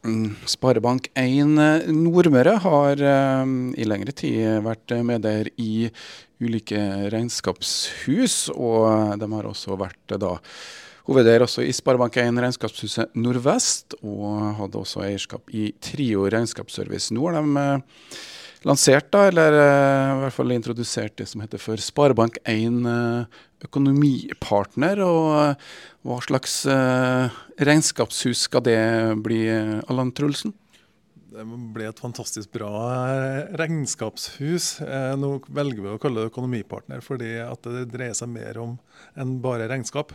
Mm, Sparebank1 Nordmøre har um, i lengre tid vært medeier i ulike regnskapshus, og de har også vært da hovedeier i Sparebank1 Regnskapshuset Nordvest, og hadde også eierskap i Trio regnskapsservice. Nå har lansert, da, eller uh, i hvert fall introdusert det som heter for Sparebank1 uh, økonomipartner. og hva slags eh, regnskapshus skal det bli, Allan Trulsen? Det ble et fantastisk bra eh, regnskapshus. Eh, nå velger vi å kalle det økonomipartner, fordi det dreier seg mer om enn bare regnskap.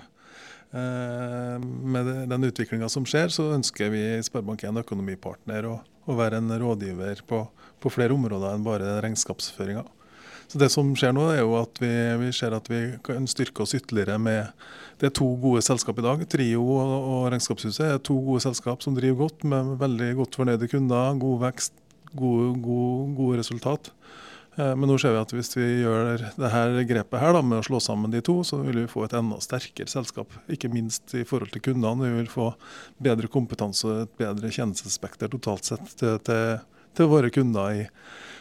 Eh, med den utviklinga som skjer, så ønsker vi i Sparebank1 økonomipartner å, å være en rådgiver på, på flere områder enn bare regnskapsføringa. Så Det som skjer nå, er jo at vi, vi, ser at vi kan styrke oss ytterligere med Det er to gode selskap i dag. Trio og, og Regnskapshuset er to gode selskap som driver godt, med veldig godt fornøyde kunder, god vekst, gode, gode, gode resultat. Eh, men nå ser vi at hvis vi gjør det her grepet her da, med å slå sammen de to, så vil vi få et enda sterkere selskap. Ikke minst i forhold til kundene. Vi vil få bedre kompetanse og et bedre tjenestespekter totalt sett til, til, til våre kunder i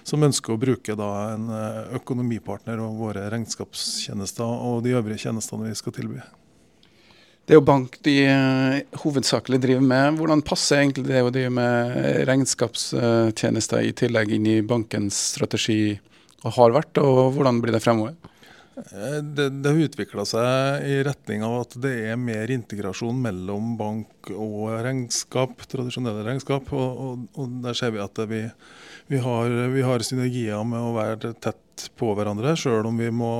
som ønsker å bruke da en eh, økonomipartner og våre regnskapstjenester og de øvrige tjenestene vi skal tilby. Det er jo bank de uh, hovedsakelig driver med. Hvordan passer egentlig det å drive med regnskapstjenester i tillegg inn i bankens strategi, og har vært, og hvordan blir det fremover? Eh, det, det har utvikla seg i retning av at det er mer integrasjon mellom bank og regnskap, tradisjonelle regnskap. Og, og, og der ser vi at vi vi har, vi har, synergier med å være tett på hverandre, sjøl om vi må,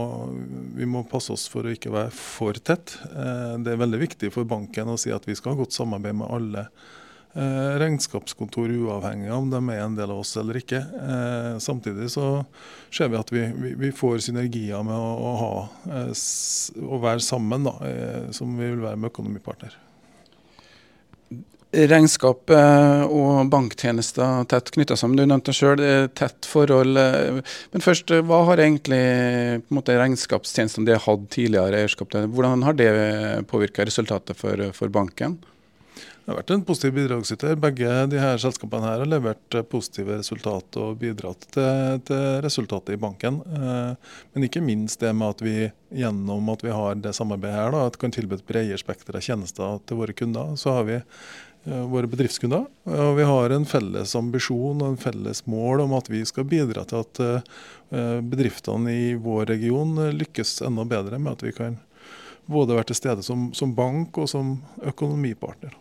vi må, passe oss for å ikke være for tett. Eh, det er veldig viktig for banken å si at vi skal ha godt samarbeid med alle eh, regnskapskontor, uavhengig av om de er en del av oss eller ikke. Eh, samtidig så ser vi at vi, vi får synergier med å, å, ha, å være sammen, da, som vi vil være med økonomipartner regnskap og banktjenester tett knytta sammen. Du nevnte sjøl tett forhold. Men først, hva har egentlig måte, regnskapstjenestene de har hatt tidligere eierskap til? Hvordan har det påvirka resultatet for, for, banken? Det har vært en positiv bidragsyter. Begge de her selskapene her har levert positive resultat og bidratt til, til resultatet i banken. Eh, men ikke minst det med at vi gjennom at vi har det samarbeidet her, da, at kan tilby et bredere spekter av tjenester til våre kunder, så har vi Eh, våre bedriftskunder. Og vi har en felles ambisjon og en felles mål om at vi skal bidra til at eh, bedriftene i vår region lykkes enda bedre med at vi kan både være til stede som, som bank og som økonomipartner.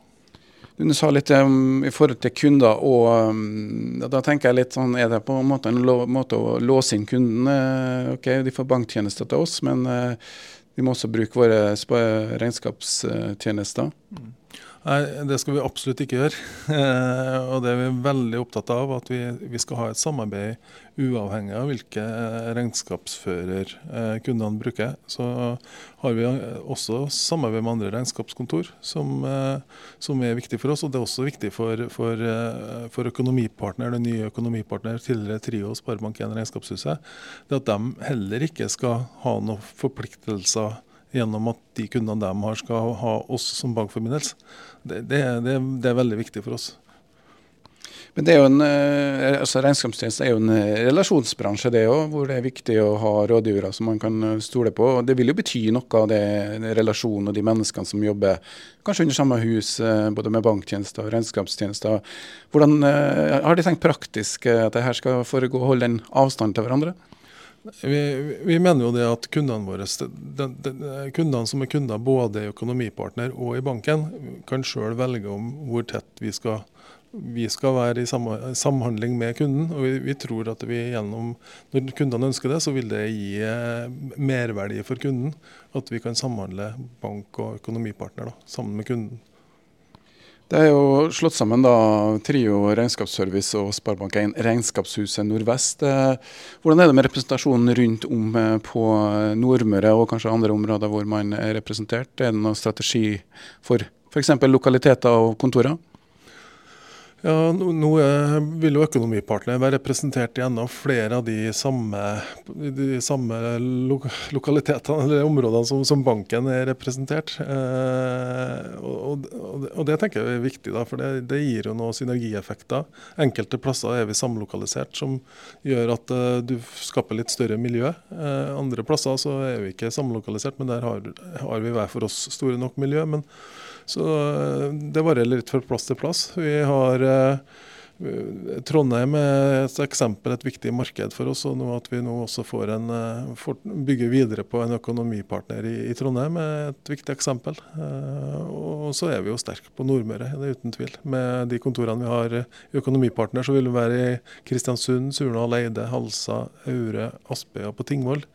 Du sa litt um, i forhold til kunder, og um, da tenker jeg litt sånn Er det på en måte en måte å låse inn kunden? Uh, ok, de får banktjenester til oss, men uh, de må også bruke våre regnskapstjenester. Mm. Nei, det skal vi absolutt ikke gjøre. Eh, og det er vi veldig opptatt av, at vi, vi skal ha et samarbeid uavhengig av hvilke regnskapsfører eh, kundene bruker. Så har vi også samarbeid med andre regnskapskontor, som, eh, som er viktig for oss. Og det er også viktig for, for, for økonomipartner, den nye økonomipartner, tidligere Trio Sparebank1 Regnskapshuset, det at de heller ikke skal ha noen forpliktelser gjennom at de kundene de har, skal ha oss som bankforbindelse. Det, det, det, det, er veldig viktig for oss. Men det er jo en, eh, altså Regnskapstjeneste er jo en eh, relasjonsbransje, det òg, hvor det er viktig å ha rådgivere som man kan eh, stole på. og Det vil jo bety noe av det, relasjonen og de menneskene som jobber kanskje under samme hus, både med banktjenester og regnskapstjenester. Hvordan Har de tenkt praktisk at det her skal foregå, holde en avstand til hverandre? Vi, vi, mener jo det at kundene våre, de, de, kundene som er kunder både i økonomipartner og i banken, kan sjøl velge om hvor tett vi skal, vi skal være i samhandling med kunden. og vi, vi, tror at vi gjennom, Når kundene ønsker det, så vil det gi eh, merverdi for kunden. At vi kan samhandle bank og økonomipartner da, sammen med kunden. Det er jo slått sammen da, Trio regnskapsservice og Sparebank1 Regnskapshuset Nordvest. Eh, hvordan er det med representasjonen rundt om eh, på Nordmøre og kanskje andre områder hvor man er representert? Er det noen strategi for f.eks. lokaliteter og kontorer? Ja, Nå vil jo Økonomipartner være representert i enda flere av de samme, de samme lo lokalitetene eller områdene som, som, banken er representert. Eh, og, og, og, Det tenker jeg er viktig, da, for det, det, gir jo noen synergieffekter. Enkelte plasser er vi samlokalisert, som gjør at uh, du skaper litt større miljø. Eh, andre plasser så er vi ikke samlokalisert, men der har, har vi hver for oss store nok miljø. men så eh, det varierer litt fra plass til plass. Vi har eh, Trondheim er et eksempel, et viktig marked for oss. og At vi nå også får en, eh, får bygge videre på en økonomipartner i, i, Trondheim er et viktig eksempel. Og så er vi jo sterke på Nordmøre, det er uten tvil. Med de kontorene vi har i Økonomipartner, så vil vi være i Kristiansund, Surnadal, Eide, Halsa, Aure, Aspøya på Tingvoll.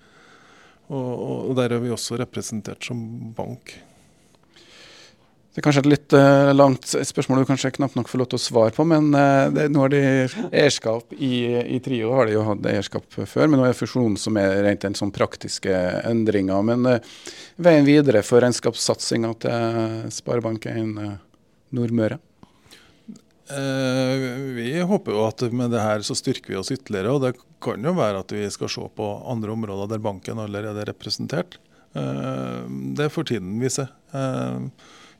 Og, og der er vi også representert som bank. Det er kanskje et litt uh, langt spørsmål du kanskje knapt nok får lov til å svare på, men uh, det, nå har de eierskap i, i, Trio har de jo hatt eierskap før, men nå er fusjonen som er rent en sånn praktiske endringer. Men uh, veien videre for regnskapssatsinga til Sparebank1 Nordmøre? vi håper jo at med det her så styrker vi oss ytterligere. og Det kan jo være at vi skal se på andre områder der banken allerede er representert. det får tiden vise.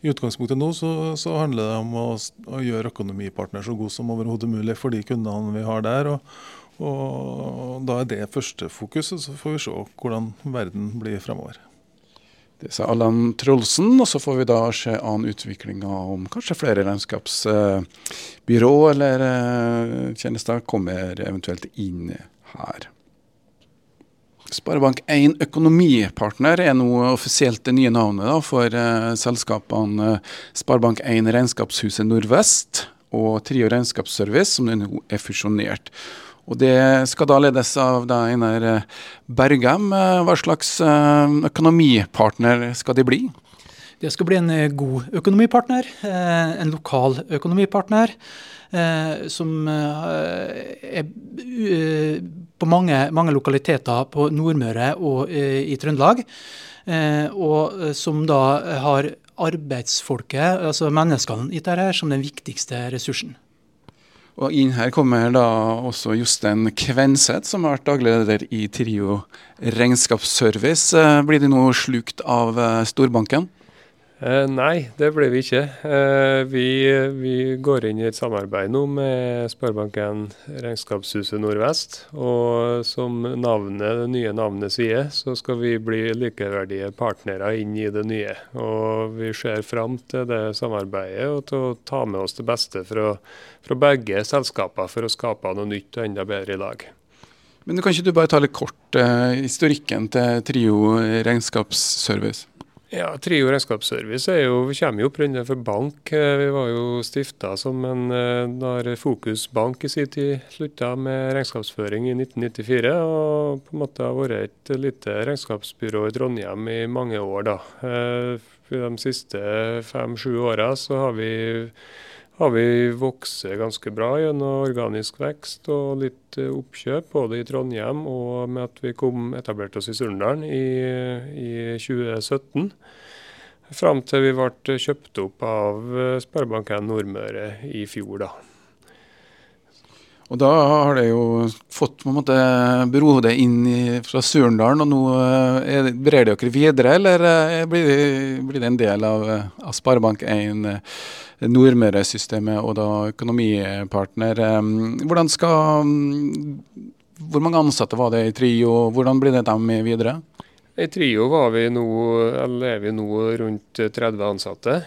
I utgangspunktet nå så, så handler det om å, å, gjøre økonomipartner så god som overhodet mulig for de kundene vi har der. Og, og Da er det første fokuset, så får vi se hvordan verden blir fremover. Det sa Allan Trolsen, og så får vi da se an utviklinga om kanskje flere regnskapsbyrå eller eh, tjenester kommer eventuelt inn her. Sparebank1 Økonomipartner er nå offisielt det nye navnet da, for uh, selskapene uh, Sparebank1 Regnskapshuset Nordvest og Trio Regnskapsservice, som nå er fusjonert. Og Det skal da ledes av da Einar uh, Bergem. Hva slags økonomipartner skal de bli? Det skal bli en god økonomipartner, en lokal økonomipartner. som er på mange, mange lokaliteter på Nordmøre og eh, i Trøndelag. Eh, og eh, som da har arbeidsfolket, altså menneskene i dette, som den viktigste ressursen. Og inn her kommer da også Jostein Kvenseth, som har vært daglig leder i Trio regnskapsservice. Blir de nå slukt av storbanken? Eh, nei, det ble vi ikke. Eh, vi, vi, går inn i et samarbeid nå med Sparebank1 Regnskapshuset Nordvest. Og som navnet, det nye navnet sier, så skal vi bli likeverdige partnere inn i det nye. Og vi ser fram til det samarbeidet og til å ta med oss det beste fra, fra begge selskaper for å skape noe nytt og enda bedre i lag. Men kan ikke du bare ta litt kort eh, historikken til Trio regnskapsservice? Ja, Trio regnskapsservice er jo, kommer jo opprinnelig fra bank. Eh, vi var jo stifta som en når eh, Fokus Bank i sin tid slutta med regnskapsføring i 1994. Og på en måte har vært et lite regnskapsbyrå i Trondheim i mange år. da. Eh, de siste fem-sju åra så har vi har vi vokst ganske bra gjennom organisk vekst og litt eh, oppkjøp, både i Trondheim og med at vi kom, etablerte oss i Surndalen i, i 2017. Fram til vi ble kjøpt opp av Sparebank1 Nordmøre i fjor. da. Og da har det jo fått på en måte brohodet inn i, fra Surndalen, og nå eh, brer dere videre, eller blir det, blir det en del av, av Sparebank1? Nordmøre-systemet og da økonomipartner. Hvordan skal Hvor mange ansatte var det i Trio, hvordan blir det dem videre? I Trio vi nå, er vi nå rundt 30 ansatte.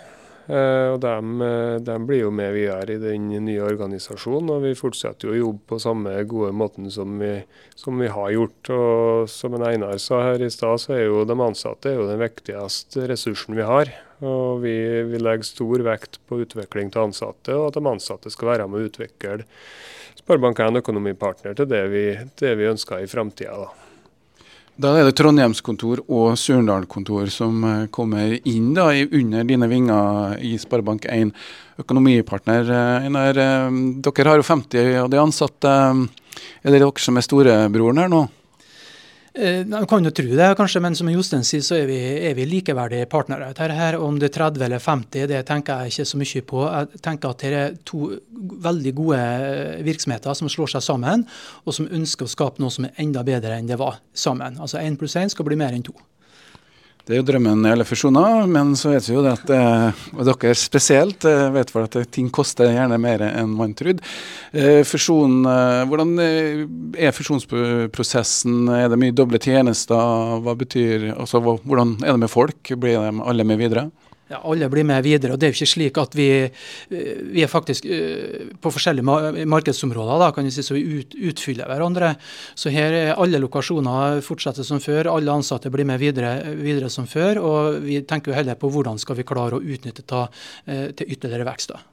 Eh, og de, de, blir jo med videre i den nye organisasjonen, og vi fortsetter jo å jobbe på samme gode måten som vi, som vi har gjort. Og Som en Einar sa her i stad, så er jo de ansatte er jo den viktigste ressursen vi har. Og vi, vi, legger stor vekt på utvikling til ansatte, og at de ansatte skal være med å utvikle Sparebank1 økonomipartner til det vi, det vi ønsker i framtida. Da er det Trondheimskontor og Surndal-kontor som eh, kommer inn da, under dine vinger i Sparebank1 økonomipartner. Eh, Einar, eh, dere har jo 50 av de ansatte. Er det dere som er storebroren her nå? Eh, man kan jo tro det, kanskje, men som Jostein sier, så er vi, er vi likeverdige partnere. Her, om det er 30 eller 50, det tenker jeg ikke så mye på. Jeg tenker at det er to veldig gode virksomheter som slår seg sammen, og som ønsker å skape noe som er enda bedre enn det var sammen. Altså én pluss én skal bli mer enn to. Det er jo drømmen i alle fusjoner, men så vet vi jo at eh, og dere spesielt eh, vet vel at ting koster gjerne mer enn man trodde. Eh, fusjon, hvordan er fusjonsprosessen? Er det mye doble tjenester? Hva betyr, altså, hvordan er det med folk? Blir de alle med videre? Ja, alle blir med videre. og Det er jo ikke slik at vi, eh, vi er faktisk eh, på forskjellige markedsområder da, kan vi si, så vi ut, utfyller hverandre. Så her er alle lokasjoner fortsetter som før. Alle ansatte blir med videre, videre som før. Og vi tenker jo heller på hvordan skal vi klare å utnytte det eh, til ytterligere vekst. da.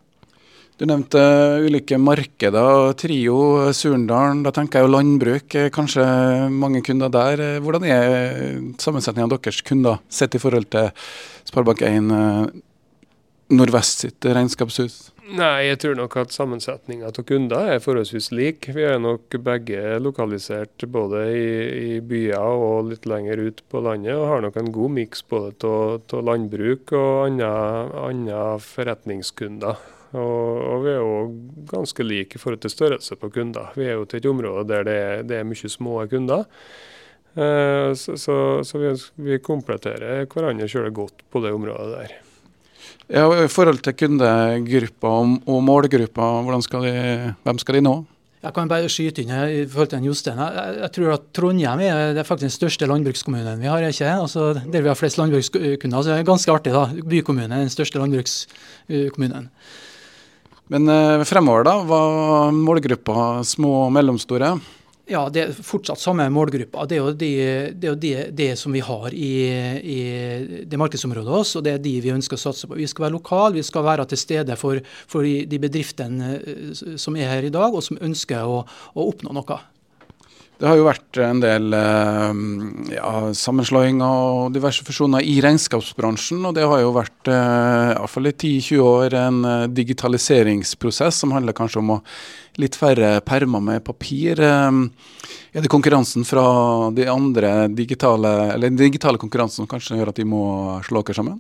Du nevnte ulike markeder. Trio, Surndalen. Da tenker jeg jo landbruk. Kanskje mange kunder der. Hvordan er sammensetningen av deres kunder sett i forhold til Sparebank1 Nordvest sitt regnskapshus? Nei, jeg tror nok at sammensetninga av kunder er forholdsvis lik. Vi er nok begge lokalisert både i, i, byer og litt lenger ut på landet, og har nok en god miks både av landbruk og andre forretningskunder. Og, og, vi er jo ganske like i forhold til størrelse på kunder. Vi er jo til et område der det er, det er mye små kunder. Eh, så, så, så vi, vi, kompletterer hverandre selv godt på det området der. Ja, I forhold til kundegrupper og, og målgrupper, skal de, hvem skal de nå? Jeg kan bare skyte inn i forhold til Jostein. Jeg, jeg, tror at Trondheim er, det er faktisk den største landbrukskommunen vi har. ikke? Altså, der vi har flest landbrukskunder. Så det er ganske artig. da. Bykommune er den største landbrukskommunen. Men eh, fremover, da? Hva målgruppa små og mellomstore? Ja, det er fortsatt samme målgruppa. Det er jo det, det, er det, det som vi har i, i, det markedsområdet vårt, og det er de vi ønsker å satse på. Vi skal være lokale, vi skal være til stede for, for de bedriftene eh, som er her i dag, og som ønsker å, å oppnå noe. Det har jo vært en del eh, ja, sammenslåinger og diverse fusjoner i regnskapsbransjen. Og det har jo vært eh, iallfall i 10-20 år en eh, digitaliseringsprosess som handler kanskje om å litt færre permer med papir. Er det konkurransen fra de andre digitale, eller den digitale konkurransen som kanskje gjør at de må slå dere sammen?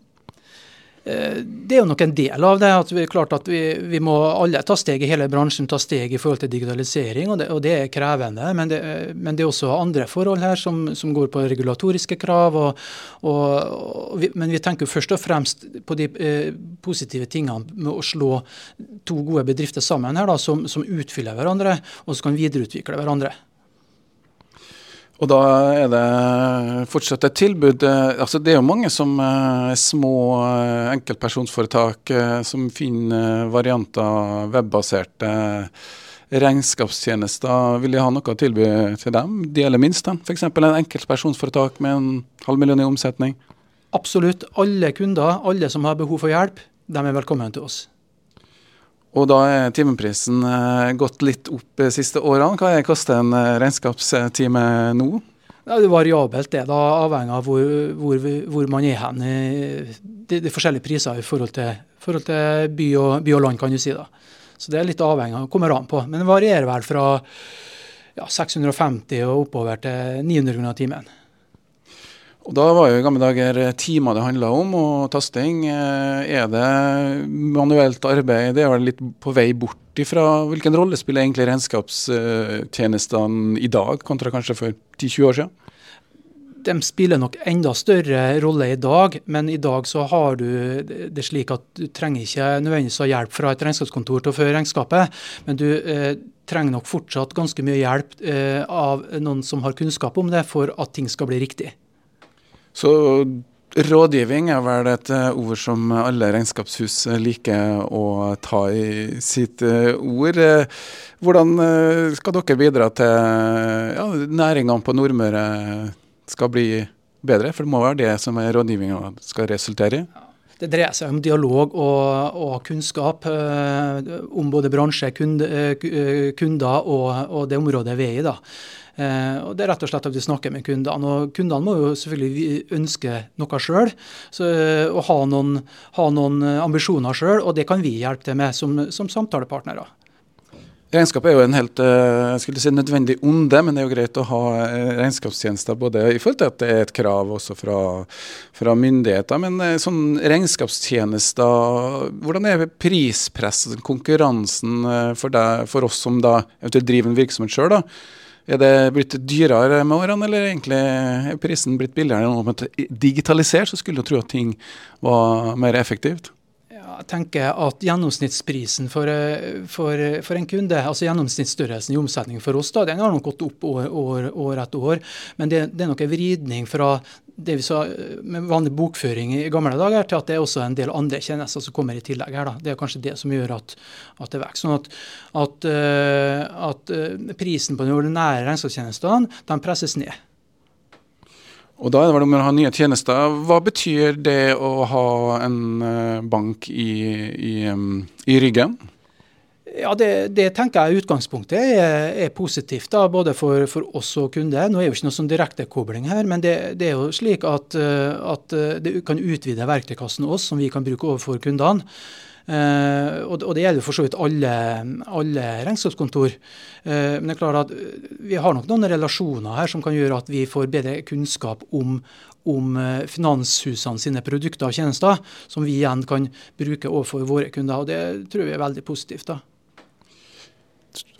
Eh, det er jo nok en del av det. at vi, at vi, vi må alle ta steg i hele bransjen ta steg i forhold til digitalisering, og det, og det er krevende. Men det, men det, er også andre forhold her som, som går på regulatoriske krav. Og, og, vi, men vi tenker først og fremst på de eh, positive tingene med å slå to gode bedrifter sammen her, da, som, som utfyller hverandre, og som kan videreutvikle hverandre. Og da er det fortsatt et tilbud. Eh, altså Det er jo mange som er eh, små eh, enkeltpersonsforetak som finner varianter webbaserte regnskapstjenester. Vil de ha noe å tilby til dem? De eller minst, f.eks. en enkeltpersonsforetak med en halv million i omsetning? Absolutt. Alle kunder, alle som har behov for hjelp, de er velkommen til oss. Og da er timeprisen eh, gått litt opp de siste årene. Hva koster en eh, regnskapstime nå? Ja, det er variabelt, det. da, Avhengig av hvor, hvor, hvor man er hen. Det, er forskjellige priser i forhold til, forhold til by, og, by, og, land, kan du si. da. Så det er litt avhengig av, kommer an på. Men det varierer vel fra ja, 650 og oppover til 900 kroner timen. Og Da var jo i gamle dager timer det handla om, og tasting. Eh, er det manuelt arbeid? Det er vel litt på vei bort ifra. Hvilken rolle spiller egentlig regnskapstjenestene i dag, kontra kanskje for 10-20 år siden? De spiller nok enda større rolle i dag, men i dag så har du det slik at du trenger ikke nødvendigvis ha hjelp fra et regnskapskontor til å føre regnskapet, men du eh, trenger nok fortsatt ganske mye hjelp eh, av noen som har kunnskap om det, for at ting skal bli riktig. Så rådgivning er vel et eh, ord som alle regnskapshus liker å ta i sitt eh, ord. Hvordan eh, skal dere bidra til ja, næringene på Nordmøre skal bli bedre? For det må være det som rådgivninga skal resultere i? Det dreier seg om dialog og, og kunnskap eh, om både bransje, kunde, kunder og, og, det området vi er i. da. Eh, og Det er rett og slett at vi snakker med kundene. og Kundene må jo selvfølgelig ønske noe sjøl, eh, og ha noen, ha noen ambisjoner sjøl. Og det kan vi hjelpe til med som, som samtalepartnere. Regnskap er jo en helt eh, jeg skulle si nødvendig onde, men det er jo greit å ha eh, regnskapstjenester både i forhold til at det er et krav også fra, fra myndigheter. Men eh, sånn regnskapstjenester, hvordan er prispresset, konkurransen for, deg, for oss som da eventuelt driver en virksomhet sjøl? Er det blitt dyrere med årene, eller egentlig er prisen blitt billigere? Digitalisert, så skulle du tro at ting var mer effektivt tenker at gjennomsnittsprisen for, eh, for, for, en kunde, altså gjennomsnittsstørrelsen i omsetning for oss, da, den har nok gått opp år, år, år etter år. Men det, det er nok en vridning fra det vi sa med vanlig bokføring i gamle dager, til at det er også en del andre tjenester som kommer i tillegg. her. Da. Det er kanskje det som gjør at, at det vokser. Sånn at, at, eh, at, eh, prisen på de ordinære regnskapstjenestene presses ned. Og da er det vel om å ha nye tjenester. Hva betyr det å ha en eh, bank i, i, i ryggen? Ja, det, det, tenker jeg utgangspunktet er, er positivt, da, både for, for, oss og kunde. Nå er jo ikke noe sånn direktekobling her, men det, det, er jo slik at, eh, at eh, det kan utvide verktøykassen oss, som vi kan bruke overfor kundene. Uh, og, det gjelder for så vidt alle, alle regnskapskontor. Uh, men det er klart at eh, vi har nok noen relasjoner her som kan gjøre at vi får bedre kunnskap om, om finanshusene sine produkter og tjenester, som vi igjen kan bruke overfor våre kunder. og Det tror vi er veldig positivt. da.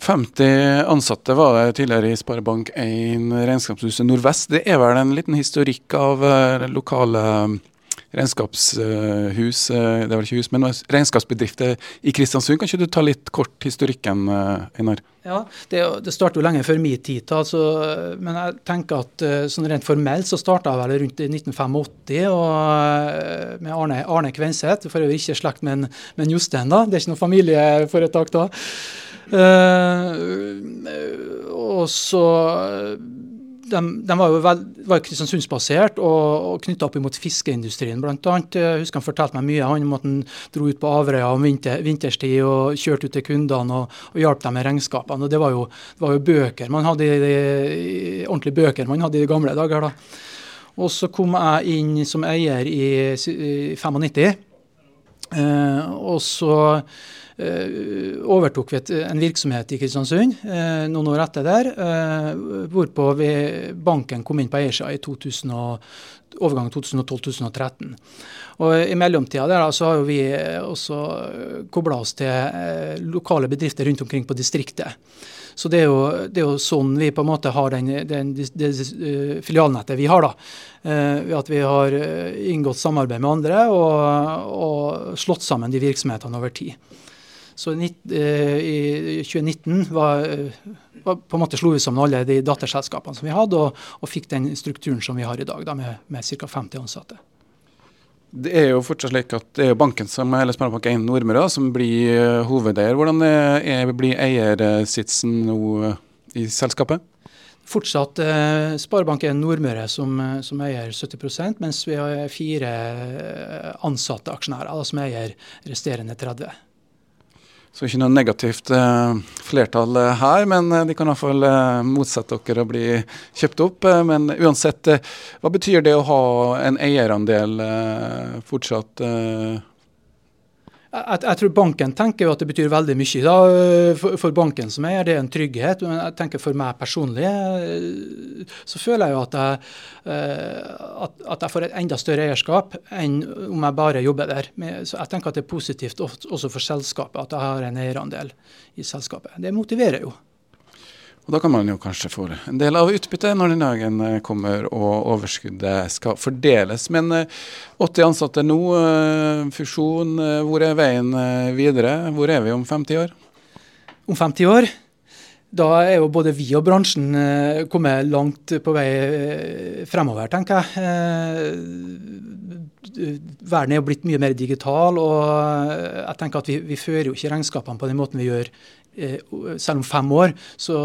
50 ansatte var det tidligere i Sparebank1 Regnskapshuset Nordvest. Det er vel en liten historikk av lokale regnskapshus, eh, det var ikke hus, men regnskapsbedrifter i Kristiansund. Kan ikke du ta litt kort historikken, eh, Einar? Ja, Det, det startet jo lenge før min tid, altså, men jeg tenker at eh, sånn rent formelt så starta jeg vel rundt 1985 og, med Arne, Arne Kvenseth. For øvrig ikke slekt med, med Jostein, da. Det er ikke noe familieforetak da. Uh, og så de, de, var jo vel, Kristiansundsbasert og, og knytta opp imot fiskeindustrien bl.a. Jeg husker han fortalte meg mye han om at han dro ut på Averøya om vinter, vinterstid og kjørte ut til kundene og, og hjalp dem med regnskapene. og det var, jo, det var jo, bøker man hadde i, ordentlige bøker man hadde i de gamle dager. da. Og så kom jeg inn som eier i, i 95. Eh, og så Eh, overtok vi en virksomhet i Kristiansund eh, noen år etter der, hvorpå vi, banken kom inn på eiersida i 2000 overgangen 2012-2013. Og I mellomtida der så har vi også kobla oss til lokale bedrifter rundt omkring på distriktet. Så det er, jo, det er jo, sånn vi på en måte har den, den, det, det filialnettet vi har. da. Eh, at vi har inngått samarbeid med andre og, og slått sammen de virksomhetene over tid. Så eh, i 2019 var, eh, var på en måte slo vi sammen alle de datterselskapene som vi hadde, og, og fikk den strukturen som vi har i dag, da, med, med ca. 50 ansatte. Det er jo fortsatt slik at det er banken som eller Sparebank1 Nordmøre som blir uh, hovedeier. Hvordan er, blir eiersitsen nå i selskapet? Fortsatt eh, Sparebank1 Nordmøre som, som, eier 70% mens vi har fire ansatte aksjonærer som eier resterende 30 så ikke noe negativt eh, flertall eh, her, men eh, de kan iallfall eh, motsette dere å bli kjøpt opp. Eh, men uansett, eh, hva betyr det å ha en eierandel fortsatt? Jeg, jeg, tror banken tenker jo at det betyr veldig mye da, for, for, banken som eier. Det er en trygghet. Men jeg tenker for meg personlig så føler jeg jo at jeg, at, at jeg får et enda større eierskap enn om jeg bare jobber der. Så jeg tenker at det er positivt også for selskapet at jeg har en eierandel i selskapet. Det motiverer jo. Og Da kan man jo kanskje få en del av utbyttet når den dagen eh, kommer og overskuddet skal fordeles. Men 80 eh, ansatte nå, eh, fusjon. Hvor er veien videre? Hvor er vi om 50 år? Om 50 år? Da er jo både vi og bransjen kommet langt på vei fremover, tenker jeg. Verden er jo blitt mye mer digital, og jeg tenker at vi, vi fører jo ikke regnskapene på den måten vi gjør selv om fem år, så,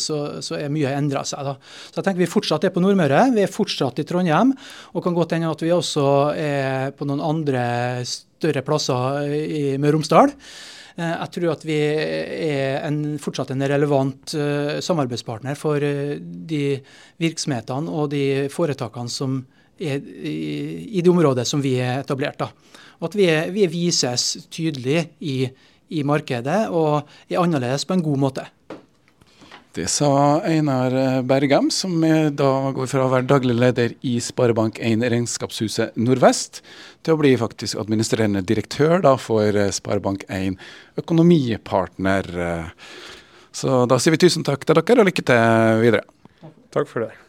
så, så er mye endra seg. Da. Så jeg tenker Vi fortsatt er på Nordmøre, vi er fortsatt i Trondheim. Og kan godt hende at vi også er på noen andre større plasser i Møre og Romsdal. Eh, jeg tror at vi er en, fortsatt en relevant uh, samarbeidspartner for uh, de virksomhetene og de foretakene som er i, i det området som vi er etablert. Da. Og at vi, vi vises tydelig i i markedet, og er annerledes på en god måte. Det sa Einar Bergam, som da går fra å være daglig leder i Sparebank1 Regnskapshuset Nordvest, til å bli faktisk administrerende direktør da, for Sparebank1 Økonomipartner. Så da sier vi tusen takk til dere, og lykke til videre. Takk for det.